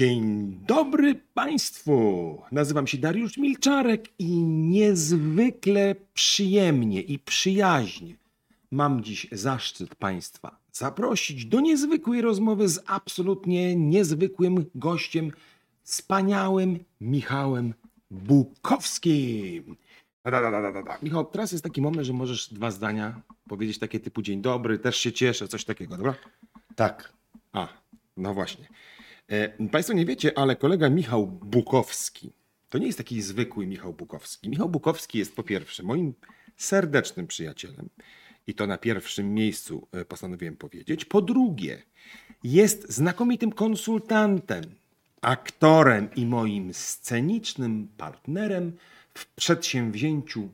Dzień dobry Państwu! Nazywam się Dariusz Milczarek i niezwykle przyjemnie i przyjaźnie mam dziś zaszczyt Państwa zaprosić do niezwykłej rozmowy z absolutnie niezwykłym gościem, wspaniałym Michałem Bukowskim. Da, da, da, da, da. Michał, teraz jest taki moment, że możesz dwa zdania powiedzieć takie typu dzień dobry, też się cieszę, coś takiego, dobra? Tak. A, no właśnie. E, Państwo nie wiecie, ale kolega Michał Bukowski to nie jest taki zwykły Michał Bukowski. Michał Bukowski jest po pierwsze moim serdecznym przyjacielem i to na pierwszym miejscu e, postanowiłem powiedzieć. Po drugie, jest znakomitym konsultantem, aktorem i moim scenicznym partnerem w przedsięwzięciu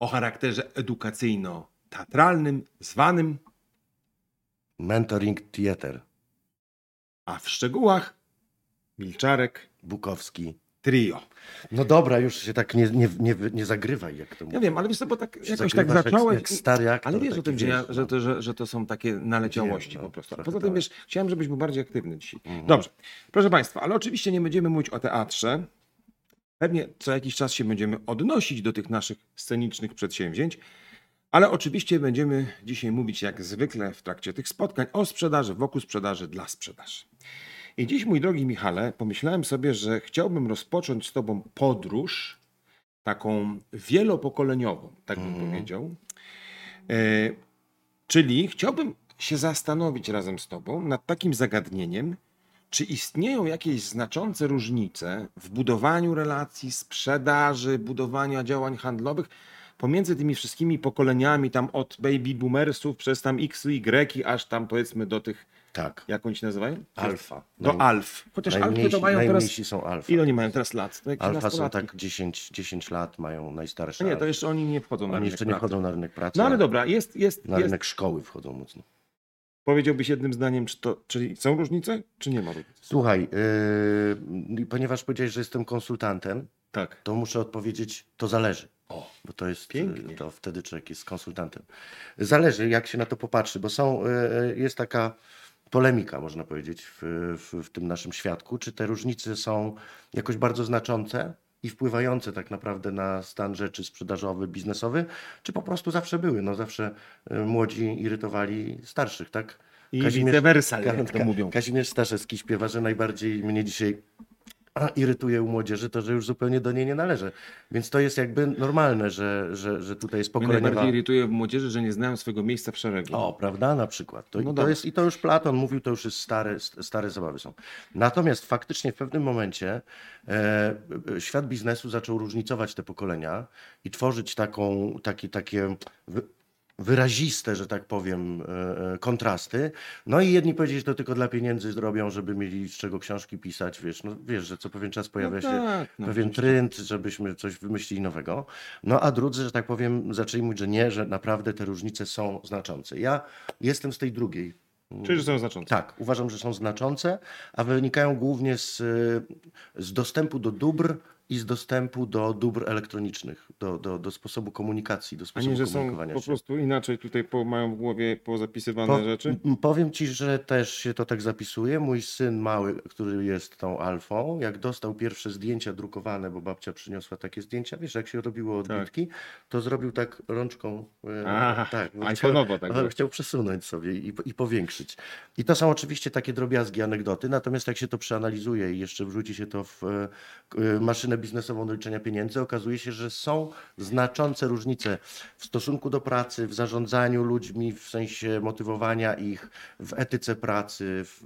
o charakterze edukacyjno-teatralnym zwanym, Mentoring Theater. A w szczegółach Milczarek Bukowski. Trio. No dobra, już się tak nie, nie, nie, nie zagrywaj, jak to Ja mówię. wiem, ale wiesz co, bo tak Się jakoś tak zacząłeś. jak stary aktor, ale wiesz o tym, że, ja, no. to, że, że to są takie naleciałości no, po prostu. Poza tym tak. wiesz, chciałem, żebyś był bardziej aktywny dzisiaj. Mhm. Dobrze, proszę Państwa, ale oczywiście nie będziemy mówić o teatrze. Pewnie co jakiś czas się będziemy odnosić do tych naszych scenicznych przedsięwzięć, ale oczywiście będziemy dzisiaj mówić jak zwykle w trakcie tych spotkań o sprzedaży, wokół sprzedaży, dla sprzedaży. I dziś, mój drogi Michale, pomyślałem sobie, że chciałbym rozpocząć z Tobą podróż taką wielopokoleniową, tak bym Mhm. powiedział. E, czyli chciałbym się zastanowić razem z Tobą nad takim zagadnieniem, czy istnieją jakieś znaczące różnice w budowaniu relacji, sprzedaży, budowaniu działań handlowych pomiędzy tymi wszystkimi pokoleniami, tam od baby boomersów przez tam X, Y, aż tam powiedzmy do tych, Tak. jak oni się nazywają? Alfa. Do Naj- alf. Chociaż alfy to mają teraz... są alfa. Ile oni mają teraz lat? Jakieś Alfa są tak 10, 10 lat, mają najstarsze. Nie, to jeszcze oni nie wchodzą na Oni rynek jeszcze nie pracy. wchodzą na rynek pracy. No ale dobra, jest, jest, Na jest. rynek szkoły wchodzą mocno. Powiedziałbyś jednym zdaniem, czy to, czyli są różnice, czy nie ma różnic? Słuchaj, yy, ponieważ powiedziałeś, że jestem konsultantem, Tak. to muszę odpowiedzieć, to zależy. O, Bo to jest Pięknie. y, to wtedy człowiek jest konsultantem. Zależy, jak się na to popatrzy, bo są, y, y, jest taka polemika, można powiedzieć, w, w, w tym naszym świadku, czy te różnice są jakoś bardzo znaczące i wpływające tak naprawdę na stan rzeczy sprzedażowy, biznesowy, czy po prostu zawsze były. No zawsze młodzi irytowali starszych, tak? I Kazimierz- vice versa, jak to mówią. Kazimierz Staszewski śpiewa, że najbardziej mnie dzisiaj a, irytuje u młodzieży to, że już zupełnie do niej nie należy. Więc to jest jakby normalne, że, że, że tutaj jest Mnie pokoleniowa... najbardziej irytuje w młodzieży, że nie znają swojego miejsca w szeregu. O, prawda, na przykład. To, No i, to jest, I to już Platon mówił, to już jest stare, stare zabawy są. Natomiast faktycznie w pewnym momencie e, świat biznesu zaczął różnicować te pokolenia i tworzyć taką, taki, takie wyraziste, że tak powiem, e, e, kontrasty. No i jedni powiedzieli, że to tylko dla pieniędzy zrobią, żeby mieli z czego książki pisać, wiesz, no wiesz, że co pewien czas pojawia się tak, no pewien trend, żebyśmy coś wymyślili nowego. No a drudzy, że tak powiem, zaczęli mówić, że nie, że naprawdę te różnice są znaczące. Ja jestem z tej drugiej. Czyli, że są znaczące. Tak, uważam, że są znaczące, a wynikają głównie z, y, z dostępu do dóbr i z dostępu do dóbr elektronicznych, do, do, do sposobu komunikacji, do A sposobu nie, że są po się. prostu inaczej tutaj po, mają w głowie pozapisywane Po- rzeczy? Powiem ci, że też się to tak zapisuje. Mój syn mały, który jest tą alfą, jak dostał pierwsze zdjęcia drukowane, bo babcia przyniosła takie zdjęcia, wiesz, jak się robiło odbitki, to zrobił tak rączką. e, Aha, tak, bo iPhone'owo tak było. chciał przesunąć sobie i, i powiększyć. I to są oczywiście takie drobiazgi, anegdoty, natomiast jak się to przeanalizuje i jeszcze wrzuci się to w e, maszynę biznesową do liczenia pieniędzy, okazuje się, że są znaczące różnice w stosunku do pracy, w zarządzaniu ludźmi, w sensie motywowania ich, w etyce pracy, w,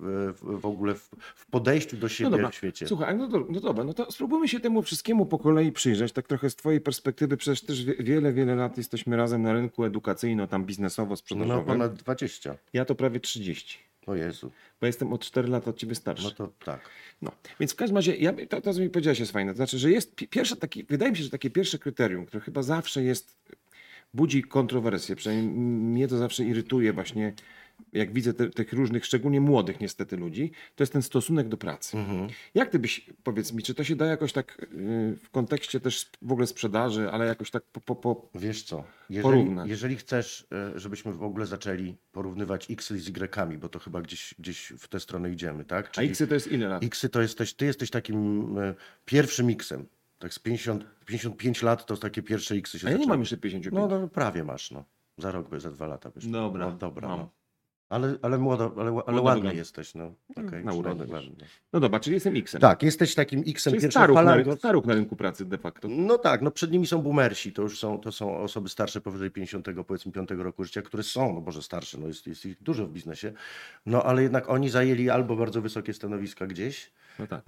w, ogóle w, w podejściu do siebie No dobra, w świecie. słuchaj, no, do, no dobra, no to spróbujmy się temu wszystkiemu po kolei przyjrzeć, tak trochę z twojej perspektywy, przecież też wie- wiele, wiele lat jesteśmy razem na rynku edukacyjno, tam No biznesowo-sprzedażowym. ponad 20. Ja to prawie 30, O Jezu, bo jestem o 4 lata od ciebie starszy. no to tak. No, więc w każdym razie, ja, to, to co mi powiedziałeś jest fajne. To znaczy, że jest pi- pierwsze taki, wydaje mi się, że takie pierwsze kryterium, które chyba zawsze jest, budzi kontrowersje, przynajmniej mnie to zawsze irytuje właśnie jak widzę te, tych różnych, szczególnie młodych niestety ludzi, to jest ten stosunek do pracy. Mhm. Jak ty byś, powiedz mi, czy to się da jakoś tak y, w kontekście też w ogóle sprzedaży, ale jakoś tak po, po, po Wiesz co, jeżeli, jeżeli chcesz, e, żebyśmy w ogóle zaczęli porównywać X z Y, bo to chyba gdzieś, gdzieś w tę stronę idziemy, tak? A Czyli X to jest ile lat? Xy to jesteś, ty jesteś takim e, pierwszym X-em. Tak z 50, 55 lat to takie pierwsze Xy się A ja nie zaczęły. mam jeszcze 55. No, no prawie masz, no. Za rok, by- za dwa lata byś. Dobra, No, dobra, no. Ale, ale młodo, ale, ale Młodo ładny wygląda. jesteś, no. Okej, na urodę. No dobra, czyli jestem X-em. Tak, jesteś takim X-em pierwszej staruch na, rynku- staruch na rynku pracy de facto. No tak, no przed nimi są boomersi, to już są, to są osoby starsze powyżej 50, powiedzmy 5 roku życia, które są, no może starsze, no jest, jest ich dużo w biznesie, no ale jednak oni zajęli albo bardzo wysokie stanowiska gdzieś, No tak.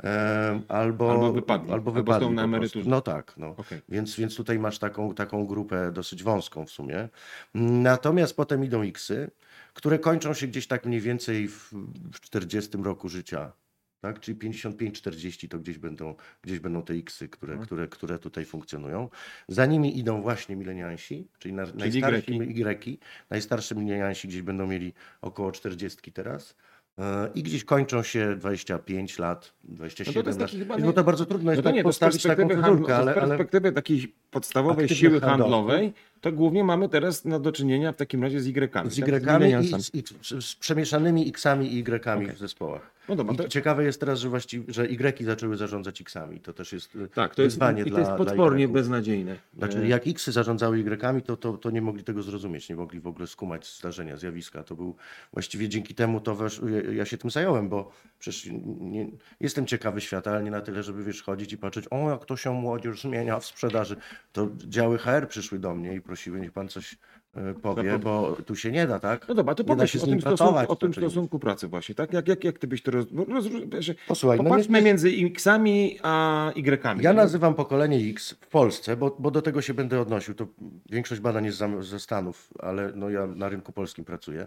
albo, Albo wypadli, albo albo wypadli są na emeryturze. No tak, no. Okej. Więc, więc tutaj masz taką, taką grupę dosyć wąską w sumie. Natomiast potem idą X-y, które kończą się gdzieś tak mniej więcej w, w 40 roku życia. Tak? Czyli 55-40 to gdzieś będą, gdzieś będą te X-y, które, Mhm. które, które tutaj funkcjonują. Za nimi idą właśnie mileniansi, czyli, na, najstarsi Y. Najstarsi mileniansi gdzieś będą mieli około 40 teraz. E, I gdzieś kończą się 25 lat, 27 jest taki lat. chyba Wiesz, nie- Bo to bardzo trudno jest No to tak nie, to z postawić taką to z ale, ale perspektywy takiej podstawowej siły handlowej, to głównie mamy teraz na do czynienia w takim razie z Y-kami. z tak? I milenialsami. z, i z- z przemieszanymi X-ami i Y-kami Okej. w zespołach. No dobra, to, ciekawe jest teraz, że właściwie, że Y zaczęły zarządzać X-ami. To też jest y, tak, to jest, wyzwanie i to dla, jest dla potwornie beznadziejne. Znaczy, E, jak X zarządzały Y-ami, to, to, to nie mogli tego zrozumieć, nie mogli w ogóle skumać zdarzenia, zjawiska. To był właściwie dzięki temu to wesz, ja, ja się tym zająłem, bo przecież nie, jestem ciekawy świata, ale nie na tyle, żeby wiesz, chodzić i patrzeć, o jak to się młodzież zmienia w sprzedaży. To działy HR przyszły do mnie i prosiły, niech pan coś e, powie, bo tu się nie da, tak? No dobra, to nie da powiedz się o z tym, nim stosunku, pracować. o tym stosunku pracy właśnie, tak? Jak, jak, jak ty byś to roz... roz, roz Posłuchaj, no Popatrzmy jest- między X-ami a Y-kami. Ja nazywam pokolenie X w Polsce, bo, bo do tego się będę odnosił. To większość badań jest ze Stanów, ale no ja na rynku polskim pracuję.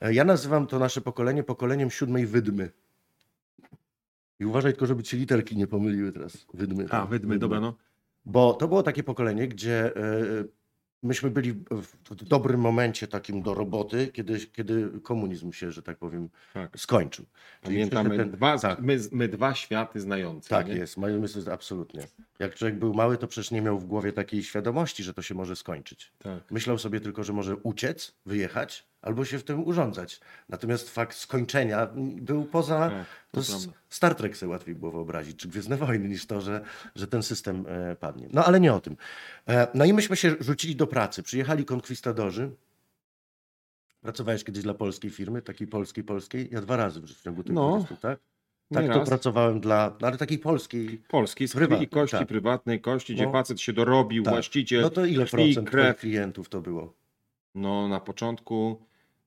E, Ja nazywam to nasze pokolenie pokoleniem siódmej wydmy. I uważaj tylko, żeby ci literki nie pomyliły teraz. Wydmy. A, wydmy, dobra, no. Bo to było takie pokolenie, gdzie e, myśmy byli w, dobrym momencie takim do roboty, kiedy, kiedy komunizm się, że tak powiem, Tak. skończył. Czyli Pamiętamy ten- dwa, tak. my, my dwa światy znające. Tak nie? jest, moje myśli absolutnie. Jak człowiek był mały, to przecież nie miał w głowie takiej świadomości, że to się może skończyć. Tak. Myślał sobie tylko, że może uciec, wyjechać albo się w tym urządzać. Natomiast fakt skończenia był poza. Tak, to to s- prawda. Star Trek sobie łatwiej było wyobrazić, czy Gwiezdne Wojny, niż to, że, że ten system e, padnie. No ale nie o tym. E, no i myśmy się rzucili do pracy. Przyjechali konkwistadorzy. Pracowałeś kiedyś dla polskiej firmy, takiej polskiej, polskiej? Ja dwa razy w ciągu tych No, 20, tak? Tak, Nie to pracowałem dla, no ale takiej polskiej. Polskiej, z Prywatnej, kości, tak. prywatnej kości, gdzie No. facet się dorobił, Tak. właściciel, No to ile procent krew. klientów to było? No na początku,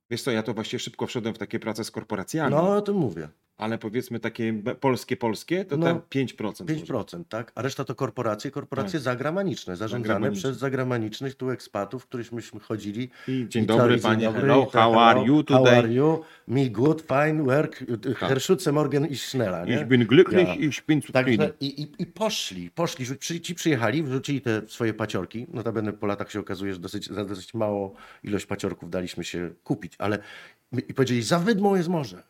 wiesz co, ja to właściwie szybko wszedłem w takie prace z korporacjami, No o tym mówię. Ale powiedzmy takie polskie, polskie, to No, tam 5%. może. 5%, tak? A reszta to korporacje, korporacje zagraniczne, zarządzane Zagraniczne. przez zagranicznych tu ekspatów, których myśmy chodzili. I dzień I dobry i panie, dzień dobry, hello, how are you How today? are you? Me good, fine, work, Tak. Herr Schütze, Morgen i Schnella, nie? Ich bin glücklich, Ja. ich bin Także i, i, i poszli, poszli, przy- ci przyjechali, wrzucili te swoje paciorki. Notabene po latach się okazuje, że dosyć, za dosyć małą ilość paciorków daliśmy się kupić, ale i powiedzieli, za wydmą jest morze.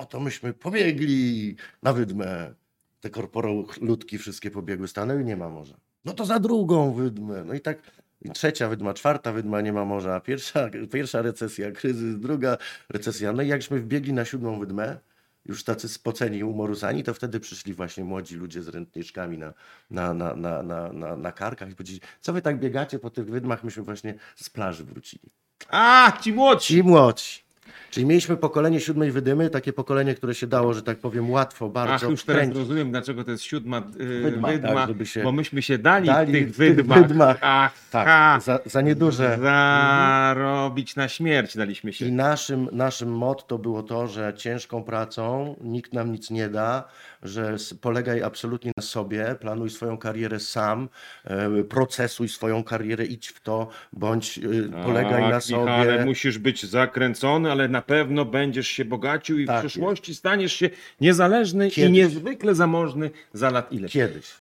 Oto myśmy pobiegli na wydmę. Te korporo ludki wszystkie pobiegły, stanęły i nie ma morza. No to za drugą wydmę. No i tak i trzecia wydma, czwarta wydma, nie ma morza. Pierwsza, pierwsza recesja, kryzys, druga recesja. No i jakśmy wbiegli na siódmą wydmę, już tacy spoceni i umorusani, to wtedy przyszli właśnie młodzi ludzie z rętniczkami na, na, na, na, na, na, na karkach i powiedzieli, co wy tak biegacie po tych wydmach? Myśmy właśnie z plaży wrócili. A, ci młodsi! Ci młodsi. Czyli mieliśmy pokolenie siódmej wydymy, takie pokolenie, które się dało, że tak powiem, łatwo, bardzo Ach, już teraz rozumiem, dlaczego to jest siódma y, Wydma, wydma, tak, żeby się bo myśmy się dali, dali w tych w tych wydmach, wydmach. Ach, Tak, za, za nieduże. zarobić na śmierć daliśmy się. I naszym, naszym motto było to, że ciężką pracą nikt nam nic nie da, że polegaj absolutnie na sobie, planuj swoją karierę sam, e, procesuj swoją karierę, idź w to, bądź e, polegaj tak, na sobie. Michale, musisz być zakręcony, ale na pewno będziesz się bogacił i w Tak przyszłości staniesz się niezależny i Kiedyś. niezwykle zamożny za lat ile. Kiedyś.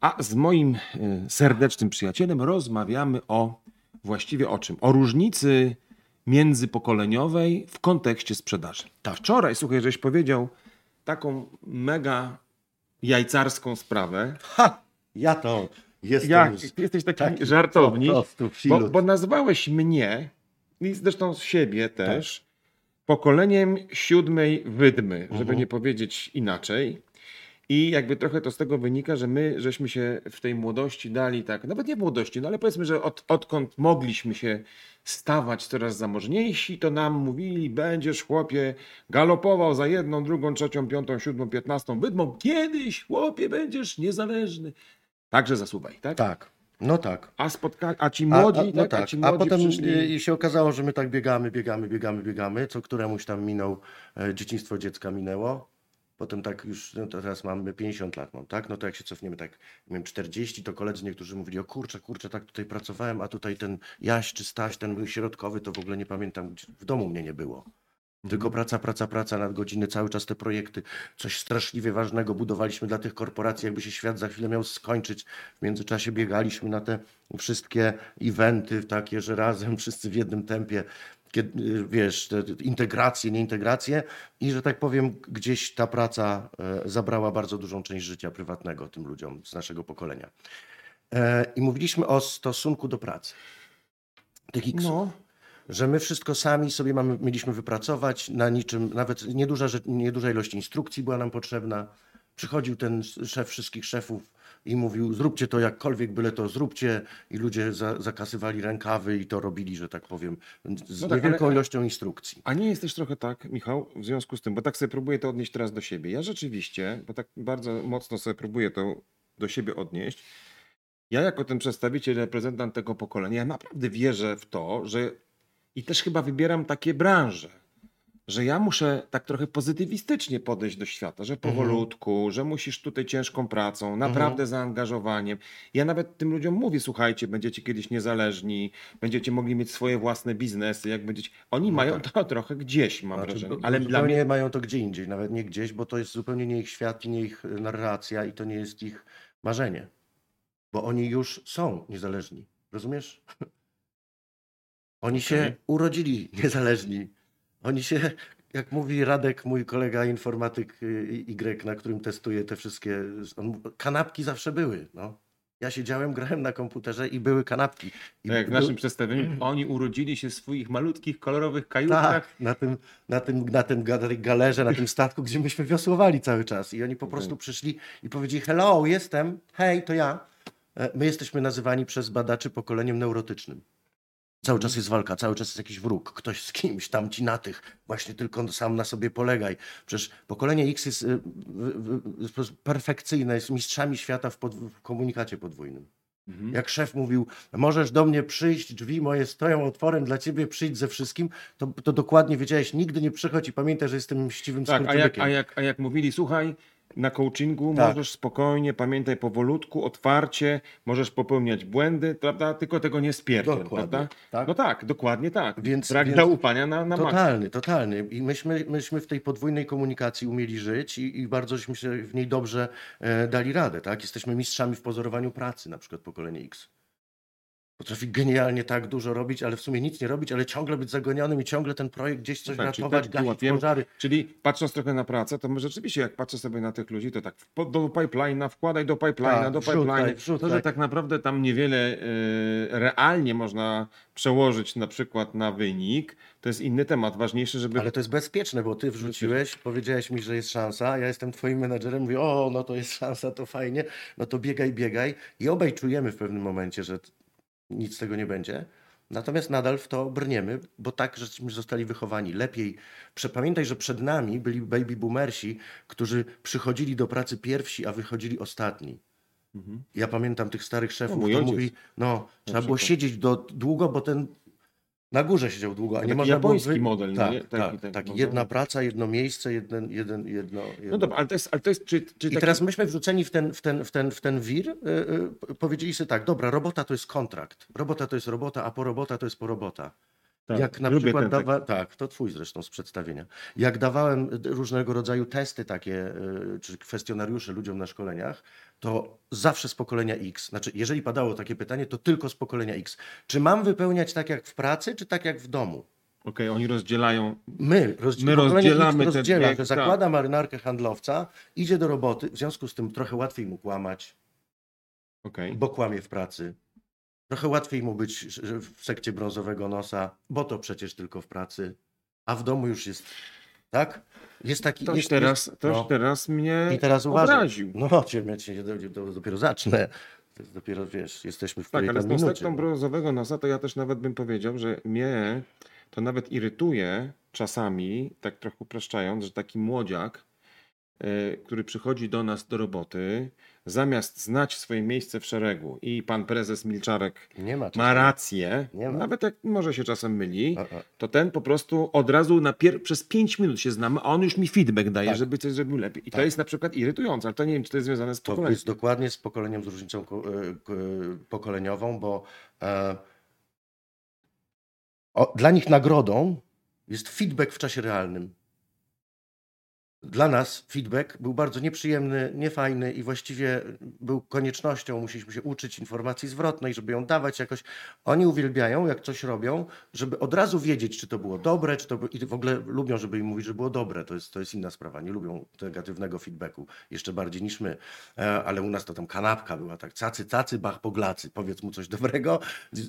A z moim y, serdecznym przyjacielem rozmawiamy o właściwie o czym? O różnicy międzypokoleniowej w kontekście sprzedaży. Tak. Wczoraj, słuchaj, żeś powiedział taką mega jajcarską sprawę. Ha! Ja to jestem Jak? jesteś taki taki żartownik, po prostu bo, bo nazwałeś mnie i zresztą siebie też pokoleniem siódmej wydmy, żeby Mhm. nie powiedzieć inaczej. I jakby trochę to z tego wynika, że my żeśmy się w tej młodości dali tak, nawet nie w młodości, no ale powiedzmy, że od, odkąd mogliśmy się stawać coraz zamożniejsi, to nam mówili, będziesz chłopie galopował za jedną, drugą, trzecią, piątą, siódmą, piętnastą wydmą. Kiedyś chłopie będziesz niezależny. Także zasuwaj, tak? Tak, no tak. A spotka... a ci A, młodzi, a, no tak? tak. A ci a młodzi potem przyszli... się okazało, że my tak biegamy, biegamy, biegamy, biegamy. Co któremuś tam minął, e, dzieciństwo dziecka minęło. Potem tak już, no teraz mamy 50 lat mam, tak? No to jak się cofniemy tak, miałem 40, to koledzy niektórzy mówili, o kurczę, kurczę, tak tutaj pracowałem, a tutaj ten Jaś czy Staś, ten środkowy, to w ogóle nie pamiętam, w domu mnie nie było. Tylko praca, praca, praca nad godziny, cały czas te projekty, coś straszliwie ważnego budowaliśmy dla tych korporacji, jakby się świat za chwilę miał skończyć. W międzyczasie biegaliśmy na te wszystkie eventy takie, że razem wszyscy w jednym tempie, kiedy, wiesz, te te integracje, nieintegracje i że tak powiem, gdzieś ta praca e, zabrała bardzo dużą część życia prywatnego tym ludziom z naszego pokolenia. E, I mówiliśmy o stosunku do pracy. Tych No, że my wszystko sami sobie mamy, mieliśmy wypracować, na niczym, nawet nieduża, nieduża ilość instrukcji była nam potrzebna. Przychodził ten szef wszystkich szefów i mówił, zróbcie to jakkolwiek, byle to zróbcie i ludzie za, zakasywali rękawy i to robili, że tak powiem, z No tak, niewielką ale- ilością instrukcji. a nie jest też trochę tak, Michał, w związku z tym, bo tak sobie próbuję to odnieść teraz do siebie. Ja rzeczywiście, bo tak bardzo mocno sobie próbuję to do siebie odnieść, ja jako ten przedstawiciel, reprezentant tego pokolenia, ja naprawdę wierzę w to, że i też chyba wybieram takie branże, że ja muszę tak trochę pozytywistycznie podejść do świata, że powolutku, że musisz tutaj ciężką pracą, naprawdę zaangażowaniem. Ja nawet tym ludziom mówię, słuchajcie, będziecie kiedyś niezależni, będziecie mogli mieć swoje własne biznesy, jak będziecie... Oni mają to trochę gdzieś, mam Znaczy, wrażenie. Ale dla mnie... mają to gdzie indziej, nawet nie gdzieś, bo to jest zupełnie nie ich świat, i nie ich y, narracja i to nie jest ich marzenie. Bo oni już są niezależni. Rozumiesz? Oni się Okej. urodzili niezależni. Oni się, jak mówi Radek, mój kolega informatyk y, Y, na którym testuję te wszystkie, on, kanapki zawsze były. No. Ja siedziałem, grałem na komputerze i były kanapki. I Tak w naszym przedstawieniu, oni urodzili się w swoich malutkich, kolorowych kajutach. tak, na tym, na tym, na tym ga- galerze, na tym statku, gdzie myśmy wiosłowali cały czas. I oni po prostu przyszli i powiedzieli: Hello, jestem, hej, to ja. E, My jesteśmy nazywani przez badaczy pokoleniem neurotycznym. Cały czas jest walka, cały czas jest jakiś wróg, ktoś z kimś, tam ci na tych, właśnie tylko sam na sobie polegaj. Przecież pokolenie X jest, y, w- w- jest perfekcyjne, jest mistrzami świata w, pod, w komunikacie podwójnym. Mhm. Jak szef mówił, możesz do mnie przyjść, drzwi moje stoją otworem dla ciebie, przyjdź ze wszystkim, to, to dokładnie wiedziałeś, nigdy nie przychodź i pamiętaj, że jestem mściwym Tak, a jak, a, jak, a jak mówili, słuchaj, na coachingu Tak. możesz spokojnie, pamiętaj powolutku, otwarcie, możesz popełniać błędy, prawda? Tylko tego nie spierdziel, prawda? tak. No tak, dokładnie tak. Więc- Brak więc- zaufania na, na maksa. Totalny, totalny. I myśmy, myśmy w tej podwójnej komunikacji umieli żyć i, i bardzo żeśmy się w niej dobrze e, dali radę. Tak? Jesteśmy mistrzami w pozorowaniu pracy, na przykład pokolenie X. Potrafi genialnie tak dużo robić, ale w sumie nic nie robić, ale ciągle być zagonionym i ciągle ten projekt gdzieś coś Tak, ratować, tak gasić łapiemy. pożary. Czyli patrząc trochę na pracę, to my rzeczywiście, jak patrzę sobie na tych ludzi, to tak do pipeline'a, wkładaj do pipeline'a, Tak, do pipeline'a. To, że tak naprawdę tam niewiele e, realnie można przełożyć na przykład na wynik, to jest inny temat. Ważniejsze, żeby Ale to jest bezpieczne, bo ty wrzuciłeś, powiedziałeś mi, że jest szansa, ja jestem twoim menedżerem, mówię, o, no to jest szansa, to fajnie, no to biegaj, biegaj. I obaj czujemy w pewnym momencie, że nic z tego nie będzie. Natomiast nadal w to brniemy, bo tak żeśmy zostali wychowani. Lepiej, Prze- pamiętaj, że przed nami byli baby boomersi, którzy przychodzili do pracy pierwsi, a wychodzili ostatni. Mhm. Ja pamiętam tych starych szefów, mój to ojciec. mówi, no, trzeba było siedzieć do, długo, bo ten na górze siedział długo, a nie Taki można było... japoński model, tak, nie? Tak, Taki- tak, taki, no, jedna praca, jedno miejsce, jeden, jeden, jedno... jedno. No dobra, ale to jest, ale to jest czy, czy I taki- teraz myśmy wrzuceni w ten, w ten, w ten, w ten wir, y, y, powiedzieli sobie tak, dobra, robota to jest kontrakt, robota to jest robota, a porobota to jest porobota. Tak, Jak na przykład dawa... tak, to twój zresztą z przedstawienia. Jak dawałem różnego rodzaju testy takie, y, czy kwestionariusze ludziom na szkoleniach, to zawsze z pokolenia X, znaczy jeżeli padało takie pytanie, to tylko z pokolenia X. Czy mam wypełniać tak jak w pracy, czy tak jak w domu? Okej, oni rozdzielają. My, rozdzi- My rozdzielamy X te rozdziela, dwie- że zakłada marynarkę handlowca, idzie do roboty, w związku z tym trochę łatwiej mu kłamać, Okej. bo kłamie w pracy. Trochę łatwiej mu być w sekcie brązowego nosa, bo to przecież tylko w pracy, a w domu już jest, tak? Jest taki... Ktoś jest, teraz, jest, ktoś no. teraz mnie I teraz uważaj. obraził. No, cię, cię, dopiero zacznę. Dopiero, wiesz, jesteśmy w Tak, ale z sektą brązowego nosa to ja też nawet bym powiedział, że mnie to nawet irytuje czasami, tak trochę upraszczając, że taki młodziak, który przychodzi do nas do roboty, zamiast znać swoje miejsce w szeregu i pan prezes Milczarek ma ma rację, ma. nawet jak może się czasem myli, A, a. to ten po prostu od razu przez 5 minut się znamy, a on już mi feedback daje, Tak. żeby coś zrobił lepiej. I to Tak. jest na przykład irytujące, ale to nie wiem, czy to jest związane z To pokoleniem. jest dokładnie z pokoleniem, z różnicą e, ko- pokoleniową, bo e, o, dla nich nagrodą jest feedback w czasie realnym. Dla nas feedback był bardzo nieprzyjemny, niefajny i właściwie był koniecznością. Musieliśmy się uczyć informacji zwrotnej, żeby ją dawać jakoś. Oni uwielbiają, jak coś robią, żeby od razu wiedzieć, czy to było dobre, czy to było... i w ogóle lubią, żeby im mówić, że było dobre. To jest, to jest inna sprawa. Nie lubią negatywnego feedbacku jeszcze bardziej niż my. E, ale u nas to tam kanapka była tak, cacy, cacy, bach, poglacy. Powiedz mu coś dobrego,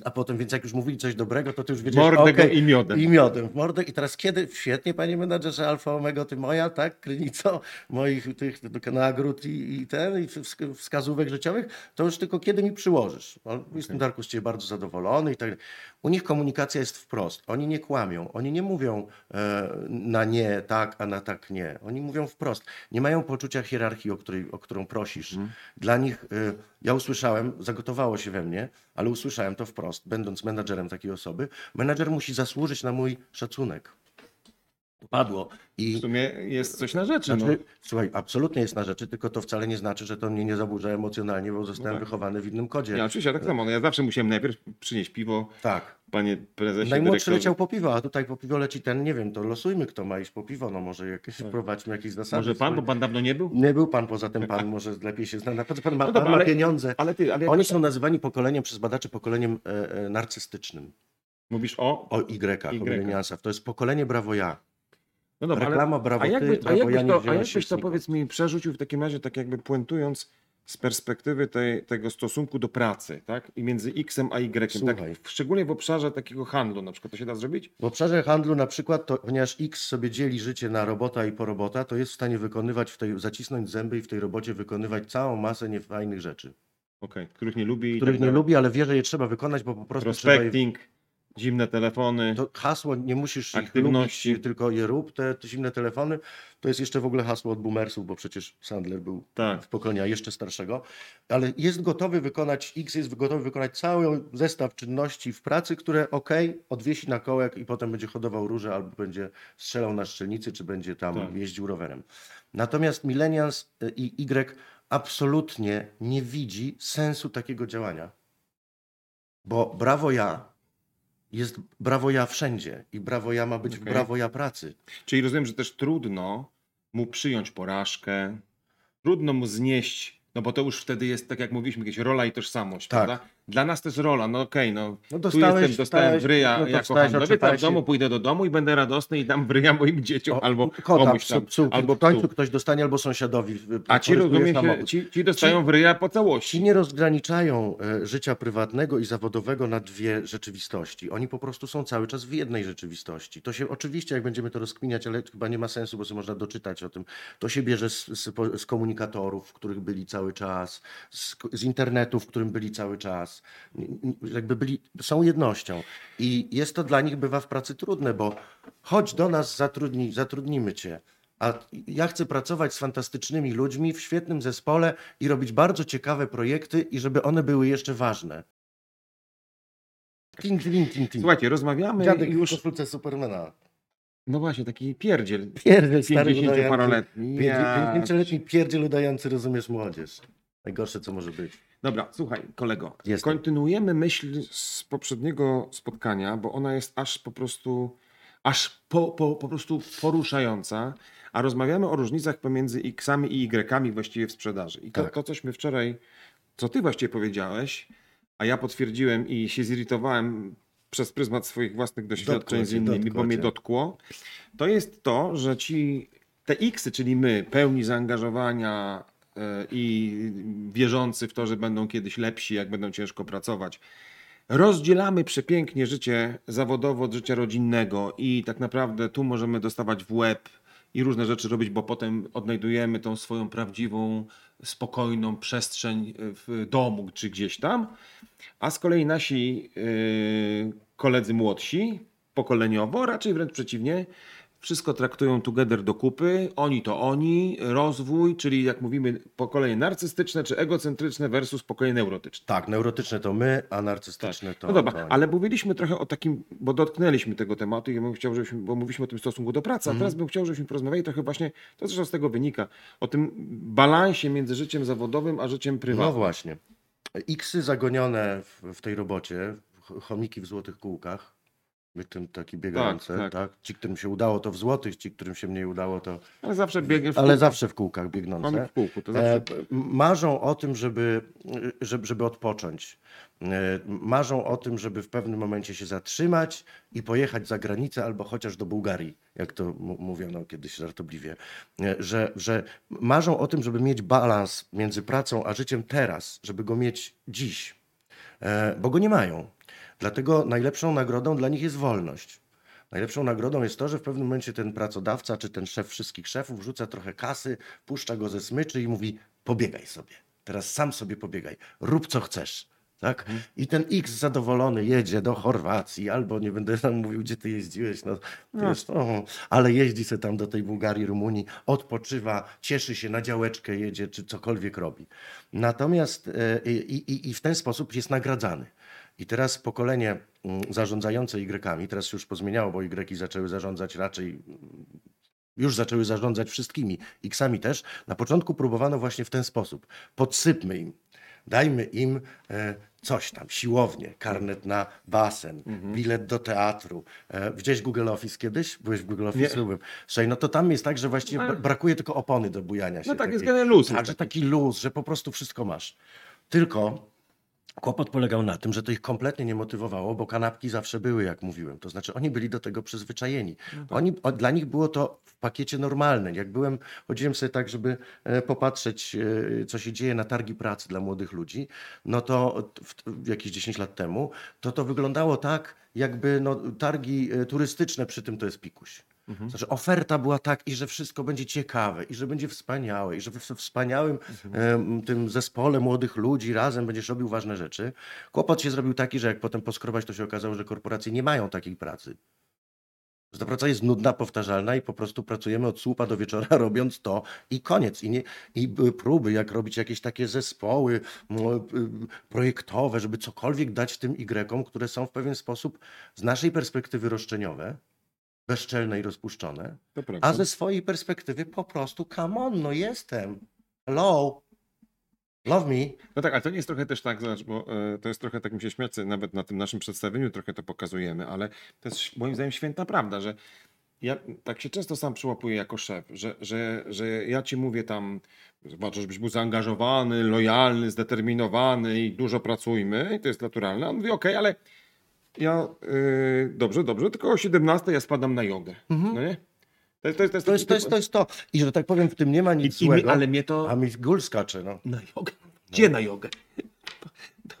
a potem, więc jak już mówili coś dobrego, to ty już wiedziałeś, Mordę okej, i miodem. i miodem mordę. I teraz kiedy? Świetnie, panie menadżerze Alfa Omega, ty moja, tak? Krynico moich tych nagród i, i ten, i wsk- wskazówek życiowych, to już tylko kiedy mi przyłożysz. No, Jestem Darku z ciebie bardzo zadowolony i tak. U nich komunikacja jest wprost. Oni nie kłamią. Oni nie mówią e, na nie tak, a na tak nie. Oni mówią wprost. Nie mają poczucia hierarchii, o, której, o którą prosisz. Dla nich, e, ja usłyszałem, zagotowało się we mnie, ale usłyszałem to wprost, będąc menadżerem takiej osoby. Menadżer musi zasłużyć na mój szacunek. Padło. I W sumie jest coś na rzeczy. No. znaczy, słuchaj, absolutnie jest na rzeczy, tylko to wcale nie znaczy, że to mnie nie zaburza emocjonalnie, bo zostałem tak. wychowany w innym kodzie. Ja oczywiście tak samo. No ja zawsze musiałem najpierw przynieść piwo, Tak. panie prezesie, Najmłodszy dyrektorze. leciał po piwo, a tutaj po piwo leci ten, nie wiem, to losujmy, kto ma iść po piwo, no może jakieś, wprowadźmy jakieś zasady. Tak. Może pan, bo pan dawno nie był? Nie był pan, poza tym pan może lepiej się zna. Na pewno pan ma, No dobra, pan ma ale- pieniądze. Ale ty, ale Oni są nazywani pokoleniem przez badaczy pokoleniem e, e, narcystycznym. mówisz o... O Y, o Y. milenialsach. To jest pokolenie brawo ja. No dobra, Reklama ale, brawo a jakby, ty, a jakbyś ja nie to, a jakbyś to powiedz mi przerzucił w takim razie, tak jakby puentując z perspektywy tej, tego stosunku do pracy, tak? I między X-em a Y, tak? Słuchaj. W- Szczególnie w obszarze takiego handlu na przykład, to się da zrobić? W obszarze handlu na przykład, to, ponieważ X sobie dzieli życie na robota i porobota, to jest w stanie wykonywać, w tej, zacisnąć zęby i w tej robocie wykonywać całą masę niefajnych rzeczy, Okej, których nie lubi których tak nie lubi, ale wie, że je trzeba wykonać, bo po prostu trzeba je... Zimne telefony. To hasło, nie musisz ich Aktywności. lubić, tylko je rób, te, te zimne telefony, to jest jeszcze w ogóle hasło od boomersów, bo przecież Sandler był Tak. w pokolenia jeszcze starszego, ale jest gotowy wykonać, X jest gotowy wykonać cały zestaw czynności w pracy, które ok, odwiesi na kołek i potem będzie hodował róże albo będzie strzelał na szczelnicy, czy będzie tam Tak. jeździł rowerem. Natomiast Millennials y, i Y absolutnie nie widzi sensu takiego działania. Bo brawo ja jest brawo ja wszędzie i brawo ja ma być w Okej. brawo ja pracy. Czyli rozumiem, że też trudno mu przyjąć porażkę, trudno mu znieść, no bo to już wtedy jest, tak jak mówiliśmy, jakieś rola i tożsamość, Tak. prawda? Dla nas to jest rola, no okej, no, No tu dostałeś- jestem, dostałem wryja no jako handlowiec, a w domu pójdę do domu i będę radosny i dam wryja moim dzieciom O, albo kota, komuś tam, psu, psu, albo w końcu ktoś dostanie albo sąsiadowi. A ci, porysuje rozumie się, ci, ci dostają wryja po całości. Ci nie rozgraniczają e, życia prywatnego i zawodowego na dwie rzeczywistości. Oni po prostu są cały czas w jednej rzeczywistości. To się oczywiście, jak będziemy to rozkminiać, ale chyba nie ma sensu, bo sobie można doczytać o tym. To się bierze z, z, z komunikatorów, w których byli cały czas, z, z internetu, w którym byli cały czas. Jakby byli, są jednością. I jest to dla nich bywa w pracy trudne, bo chodź do nas, zatrudni, zatrudnimy cię. A ja chcę pracować z fantastycznymi ludźmi w świetnym zespole i robić bardzo ciekawe projekty i żeby one były jeszcze ważne. Ting, ting, ting, ting. Słuchajcie, rozmawiamy Dziadek już, w koszulce Supermana. no właśnie, taki pierdziel, Pierdziel stary 50-paroletni. Ja. 50-letni pierdziel udający, rozumiesz, młodzież. Najgorsze, co może być. Dobra, słuchaj, kolego. Jestem. Kontynuujemy myśl z poprzedniego spotkania, bo ona jest aż po prostu, aż po, po, po prostu poruszająca, a rozmawiamy o różnicach pomiędzy X-ami i Y-ami właściwie w sprzedaży. I to, Tak. to cośmy wczoraj, co ty właściwie powiedziałeś, a ja potwierdziłem i się zirytowałem przez pryzmat swoich własnych doświadczeń Dotkło z innymi, dotkło bo mnie dotkło, to jest to, że ci te X, czyli my, pełni zaangażowania i wierzący w to, że będą kiedyś lepsi, jak będą ciężko pracować, rozdzielamy przepięknie życie zawodowe od życia rodzinnego i tak naprawdę tu możemy dostawać w łeb i różne rzeczy robić, bo potem odnajdujemy tą swoją prawdziwą, spokojną przestrzeń w domu czy gdzieś tam. A z kolei nasi yy, koledzy młodsi, pokoleniowo, raczej wręcz przeciwnie, wszystko traktują together do kupy, oni to oni, rozwój, czyli jak mówimy, pokolenie narcystyczne czy egocentryczne versus pokolenie neurotyczne. Tak, neurotyczne to my, a narcystyczne to, No dobra, ale mówiliśmy trochę o takim, bo dotknęliśmy tego tematu i ja bym chciał, żebyśmy, bo mówiliśmy o tym stosunku do pracy, a teraz bym chciał, żebyśmy porozmawiali trochę właśnie, to zresztą z tego wynika, o tym balansie między życiem zawodowym a życiem No prywatnym. właśnie. Xy zagonione w, w tej robocie, ch- chomiki w złotych kółkach, tym taki biegające, tak. tak, Ci, którym się udało, to w złotych, ci, którym się mniej udało, to... Ale zawsze biegiem w Ale zawsze w kółkach Mamy biegnące. w kółku, to zawsze... E, p- marzą o tym, żeby, żeby, żeby odpocząć. E, Marzą o tym, żeby w pewnym momencie się zatrzymać i pojechać za granicę albo chociaż do Bułgarii, jak to mówiono kiedyś żartobliwie. E, Że, że marzą o tym, żeby mieć balans między pracą a życiem teraz, żeby go mieć dziś, bo go nie mają. Dlatego najlepszą nagrodą dla nich jest wolność. Najlepszą nagrodą jest to, że w pewnym momencie ten pracodawca czy ten szef wszystkich szefów rzuca trochę kasy, puszcza go ze smyczy i mówi: pobiegaj sobie. Teraz sam sobie pobiegaj. Rób co chcesz. Tak? I ten X zadowolony jedzie do Chorwacji, albo nie będę tam mówił, gdzie ty jeździłeś, no, wiesz, no, ale jeździ sobie tam do tej Bułgarii, Rumunii, odpoczywa, cieszy się, na działeczkę jedzie, czy cokolwiek robi. Natomiast e, i, i, i w ten sposób jest nagradzany. I teraz pokolenie mm, zarządzające Y, teraz się już pozmieniało, bo Y zaczęły zarządzać raczej mm, już zaczęły zarządzać wszystkimi, X-ami też. Na początku próbowano właśnie w ten sposób. Podsypmy im, dajmy im e, coś tam, siłownię, karnet na basen, bilet do teatru. E, widziałeś Google Office kiedyś? Byłeś w Google Office? Nie. Słuchaj, no to tam jest tak, że właściwie Ale- bra- brakuje tylko opony do bujania się. No tak, jest takiej. generalnie luz. Tak, jest że taki. taki luz, że po prostu wszystko masz. Tylko Kłopot polegał na tym, że to ich kompletnie nie motywowało, bo kanapki zawsze były, jak mówiłem. To znaczy, oni byli do tego przyzwyczajeni. Oni, o, dla nich było to w pakiecie normalnym. Jak byłem, chodziłem sobie tak, żeby e, popatrzeć, e, co się dzieje na targi pracy dla młodych ludzi, no to w, w, jakieś 10 lat temu, to to wyglądało tak, jakby no, targi e, turystyczne przy tym to jest pikuś. Znaczy oferta była tak, i że wszystko będzie ciekawe, i że będzie wspaniałe, i że we wspaniałym em, tym zespole młodych ludzi razem będziesz robił ważne rzeczy. Kłopot się zrobił taki, że jak potem poskrobać, to się okazało, że korporacje nie mają takiej pracy. Że ta praca jest nudna, powtarzalna i po prostu pracujemy od słupa do wieczora robiąc to i koniec. I, nie, i próby, jak robić jakieś takie zespoły projektowe, żeby cokolwiek dać tym Y, które są w pewien sposób z naszej perspektywy roszczeniowe, bezczelne i rozpuszczone, a ze swojej perspektywy po prostu come on, no jestem. Hello. Love me. No tak, ale to nie jest trochę też tak, zobacz, bo e, to jest trochę tak mi się śmiać, nawet na tym naszym przedstawieniu trochę to pokazujemy, ale to jest moim zdaniem święta prawda, że ja tak się często sam przyłapuję jako szef, że, że, że ja ci mówię tam, zobaczę, żebyś był zaangażowany, lojalny, zdeterminowany i dużo pracujmy, i to jest naturalne. On mówi, okej, ale ja, y, dobrze, dobrze, tylko o 17 ja spadam na jogę, no nie? To jest to. Jest, Mhm. To jest to, jest, to jest to. I że tak powiem, w tym nie ma nic I, i mi, złego. ale mnie to... A mi gól skacze, no. Na jogę? Gdzie na jogę?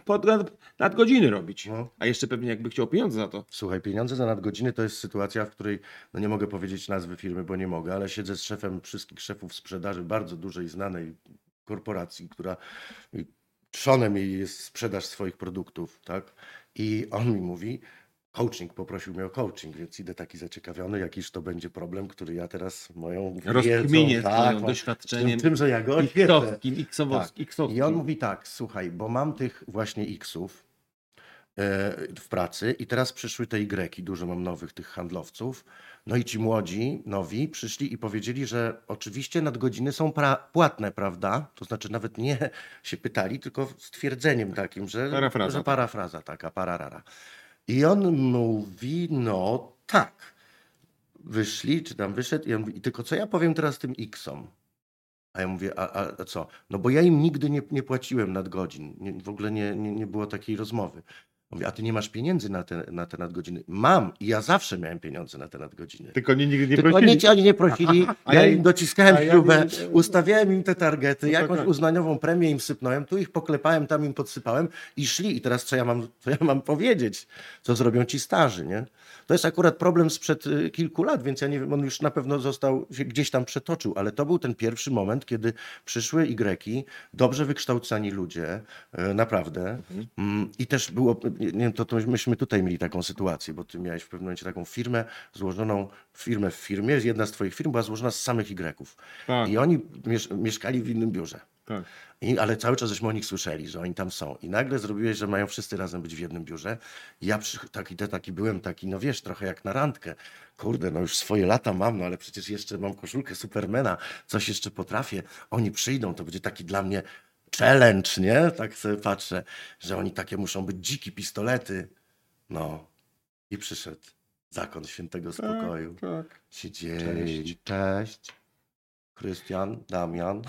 Pod nad, nadgodziny robić. No. A jeszcze pewnie jakby chciał pieniądze za to. Słuchaj, pieniądze za nadgodziny to jest sytuacja, w której, no nie mogę powiedzieć nazwy firmy, bo nie mogę, ale siedzę z szefem wszystkich szefów sprzedaży bardzo dużej, znanej korporacji, która trzonem jej jest sprzedaż swoich produktów, tak? I on mi mówi, coaching, poprosił mnie o coaching, więc idę taki zaciekawiony, jakiż to będzie problem, który ja teraz moją Rozkminię swoim mam- doświadczeniem tym, że ja go oświetlę. X-owskim, X-owskim, X-owskim. I on mówi tak, słuchaj, bo mam tych właśnie X-ów w pracy i teraz przyszły te Y, dużo mam nowych tych handlowców. No i ci młodzi, nowi przyszli i powiedzieli, że oczywiście nadgodziny są pra- płatne, prawda? To znaczy nawet nie się pytali, tylko stwierdzeniem takim, że Parafraza. że parafraza taka, pararara. I on mówi, no tak. Wyszli, czy tam wyszedł i on mówi, "I tylko co ja powiem teraz tym X-om? A ja mówię, a, a, a co? No bo ja im nigdy nie, nie płaciłem nadgodzin. Nie, w ogóle nie, nie, nie było takiej rozmowy. Mówię, a ty nie masz pieniędzy na te, na te nadgodziny? Mam i ja zawsze miałem pieniądze na te nadgodziny. Tylko nie, nigdy nie Tylko prosili. oni, ci- oni nie prosili, A ja ja im dociskałem a ja śrubę, im- ustawiałem im te targety, No jakąś tak. uznaniową premię im sypnąłem, tu ich poklepałem, tam im podsypałem i szli. I teraz co ja mam, co ja mam powiedzieć? Co zrobią ci starzy, nie? To jest akurat problem sprzed y, kilku lat, więc ja nie wiem, on już na pewno został, się gdzieś tam przetoczył, ale to był ten pierwszy moment, kiedy przyszły Y, dobrze wykształceni ludzie, y, naprawdę. Mm, I też było, nie wiem, to, to myśmy tutaj mieli taką sytuację, bo ty miałeś w pewnym momencie taką firmę złożoną, firmę w firmie, jedna z twoich firm była złożona z samych Y. Tak. I oni miesz mieszkali w innym biurze. Tak. I, ale cały czas żeśmy o nich słyszeli, że oni tam są. I nagle zrobiłeś, że mają wszyscy razem być w jednym biurze. I ja przy, taki, te, taki byłem, taki, no wiesz, trochę jak na randkę. Kurde, no już swoje lata mam, no ale przecież jeszcze mam koszulkę Supermana, coś jeszcze potrafię. Oni przyjdą, to będzie taki dla mnie challenge, nie? Tak sobie patrzę, że oni takie muszą być dziki pistolety. No. I przyszedł zakon świętego spokoju. Tak. Siedzieli. Cześć. Cześć. Krystian, Damian,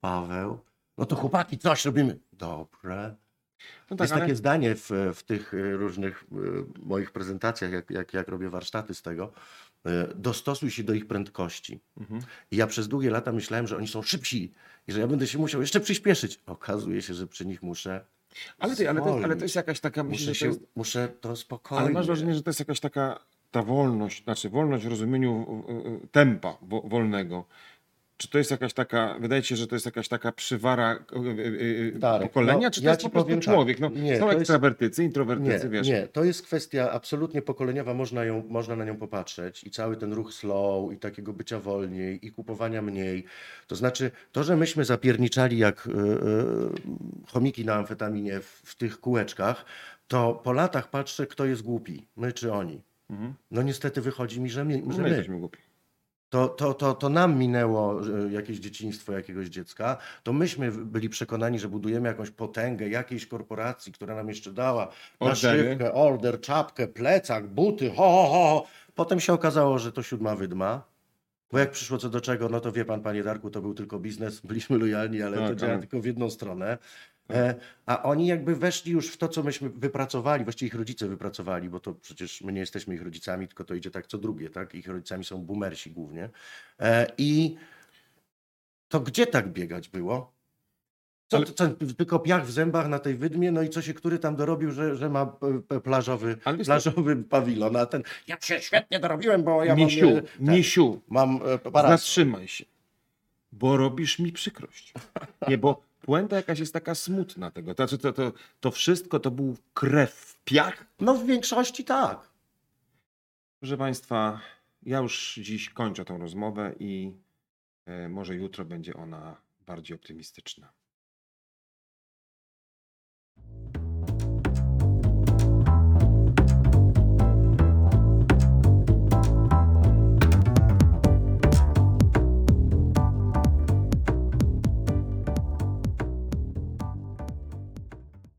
Paweł. No to chłopaki, coś robimy. Dobrze. No tak, Jest ale... takie zdanie w, w tych y, różnych y, moich prezentacjach, jak, jak, jak robię warsztaty z tego. Y, Dostosuj się do ich prędkości. Mhm. I ja przez długie lata myślałem, że oni są szybsi i że ja będę się musiał jeszcze przyspieszyć. Okazuje się, że przy nich muszę. Ale, ty, ale, to, ale to jest jakaś taka... Muszę, Myślę, się, to jest, muszę to spokojnie. ale masz wrażenie, że to jest jakaś taka ta wolność, znaczy wolność w rozumieniu tempa wo, wolnego. Czy to jest jakaś taka, wydaje się, że to jest jakaś taka przywara y, y, y, Darek, pokolenia, no, czy to ja jest po prostu tak. człowiek? No, Nie, są to jest- ekstrawertycy, Nie, introwertycy, wiesz. nie, to jest kwestia absolutnie pokoleniowa, można, ją, można na nią popatrzeć i cały ten ruch slow i takiego bycia wolniej i kupowania mniej. To znaczy, to, że myśmy zapierniczali jak y, y, chomiki na amfetaminie w, w tych kółeczkach, to po latach patrzę, kto jest głupi, my czy oni. Mhm. No niestety wychodzi mi, że my. Że my my. jesteśmy głupi. To, to, to, to nam minęło jakieś dzieciństwo jakiegoś dziecka, to myśmy byli przekonani, że budujemy jakąś potęgę jakiejś korporacji, która nam jeszcze dała naszywkę, order, czapkę, plecak, buty, ho, ho, ho. Potem się okazało, że to siódma wydma. Bo jak przyszło co do czego, no to wie pan, panie Darku, to był tylko biznes, byliśmy lojalni, ale to Tak, działa ale- tylko w jedną stronę. E, a oni jakby weszli już w to, co myśmy wypracowali, właściwie ich rodzice wypracowali, bo to przecież my nie jesteśmy ich rodzicami, tylko to idzie tak co drugie, tak? Ich rodzicami są boomersi głównie. E, I to gdzie tak biegać było? Co, Ale- co, tylko piach w zębach na tej wydmie, no i co się który tam dorobił, że, że ma p- plażowy, plażowy pawilon, a ten, ja się świetnie dorobiłem, bo ja misiu, mam, e, ten, misiu, mam e, parasol. zatrzymaj się, bo robisz mi przykrość. Nie, bo puenta jakaś jest taka smutna tego. To, znaczy, to, to, to wszystko to był krew, piach. No w większości tak. Proszę Państwa, ja już dziś kończę tą rozmowę i e, może jutro będzie ona bardziej optymistyczna.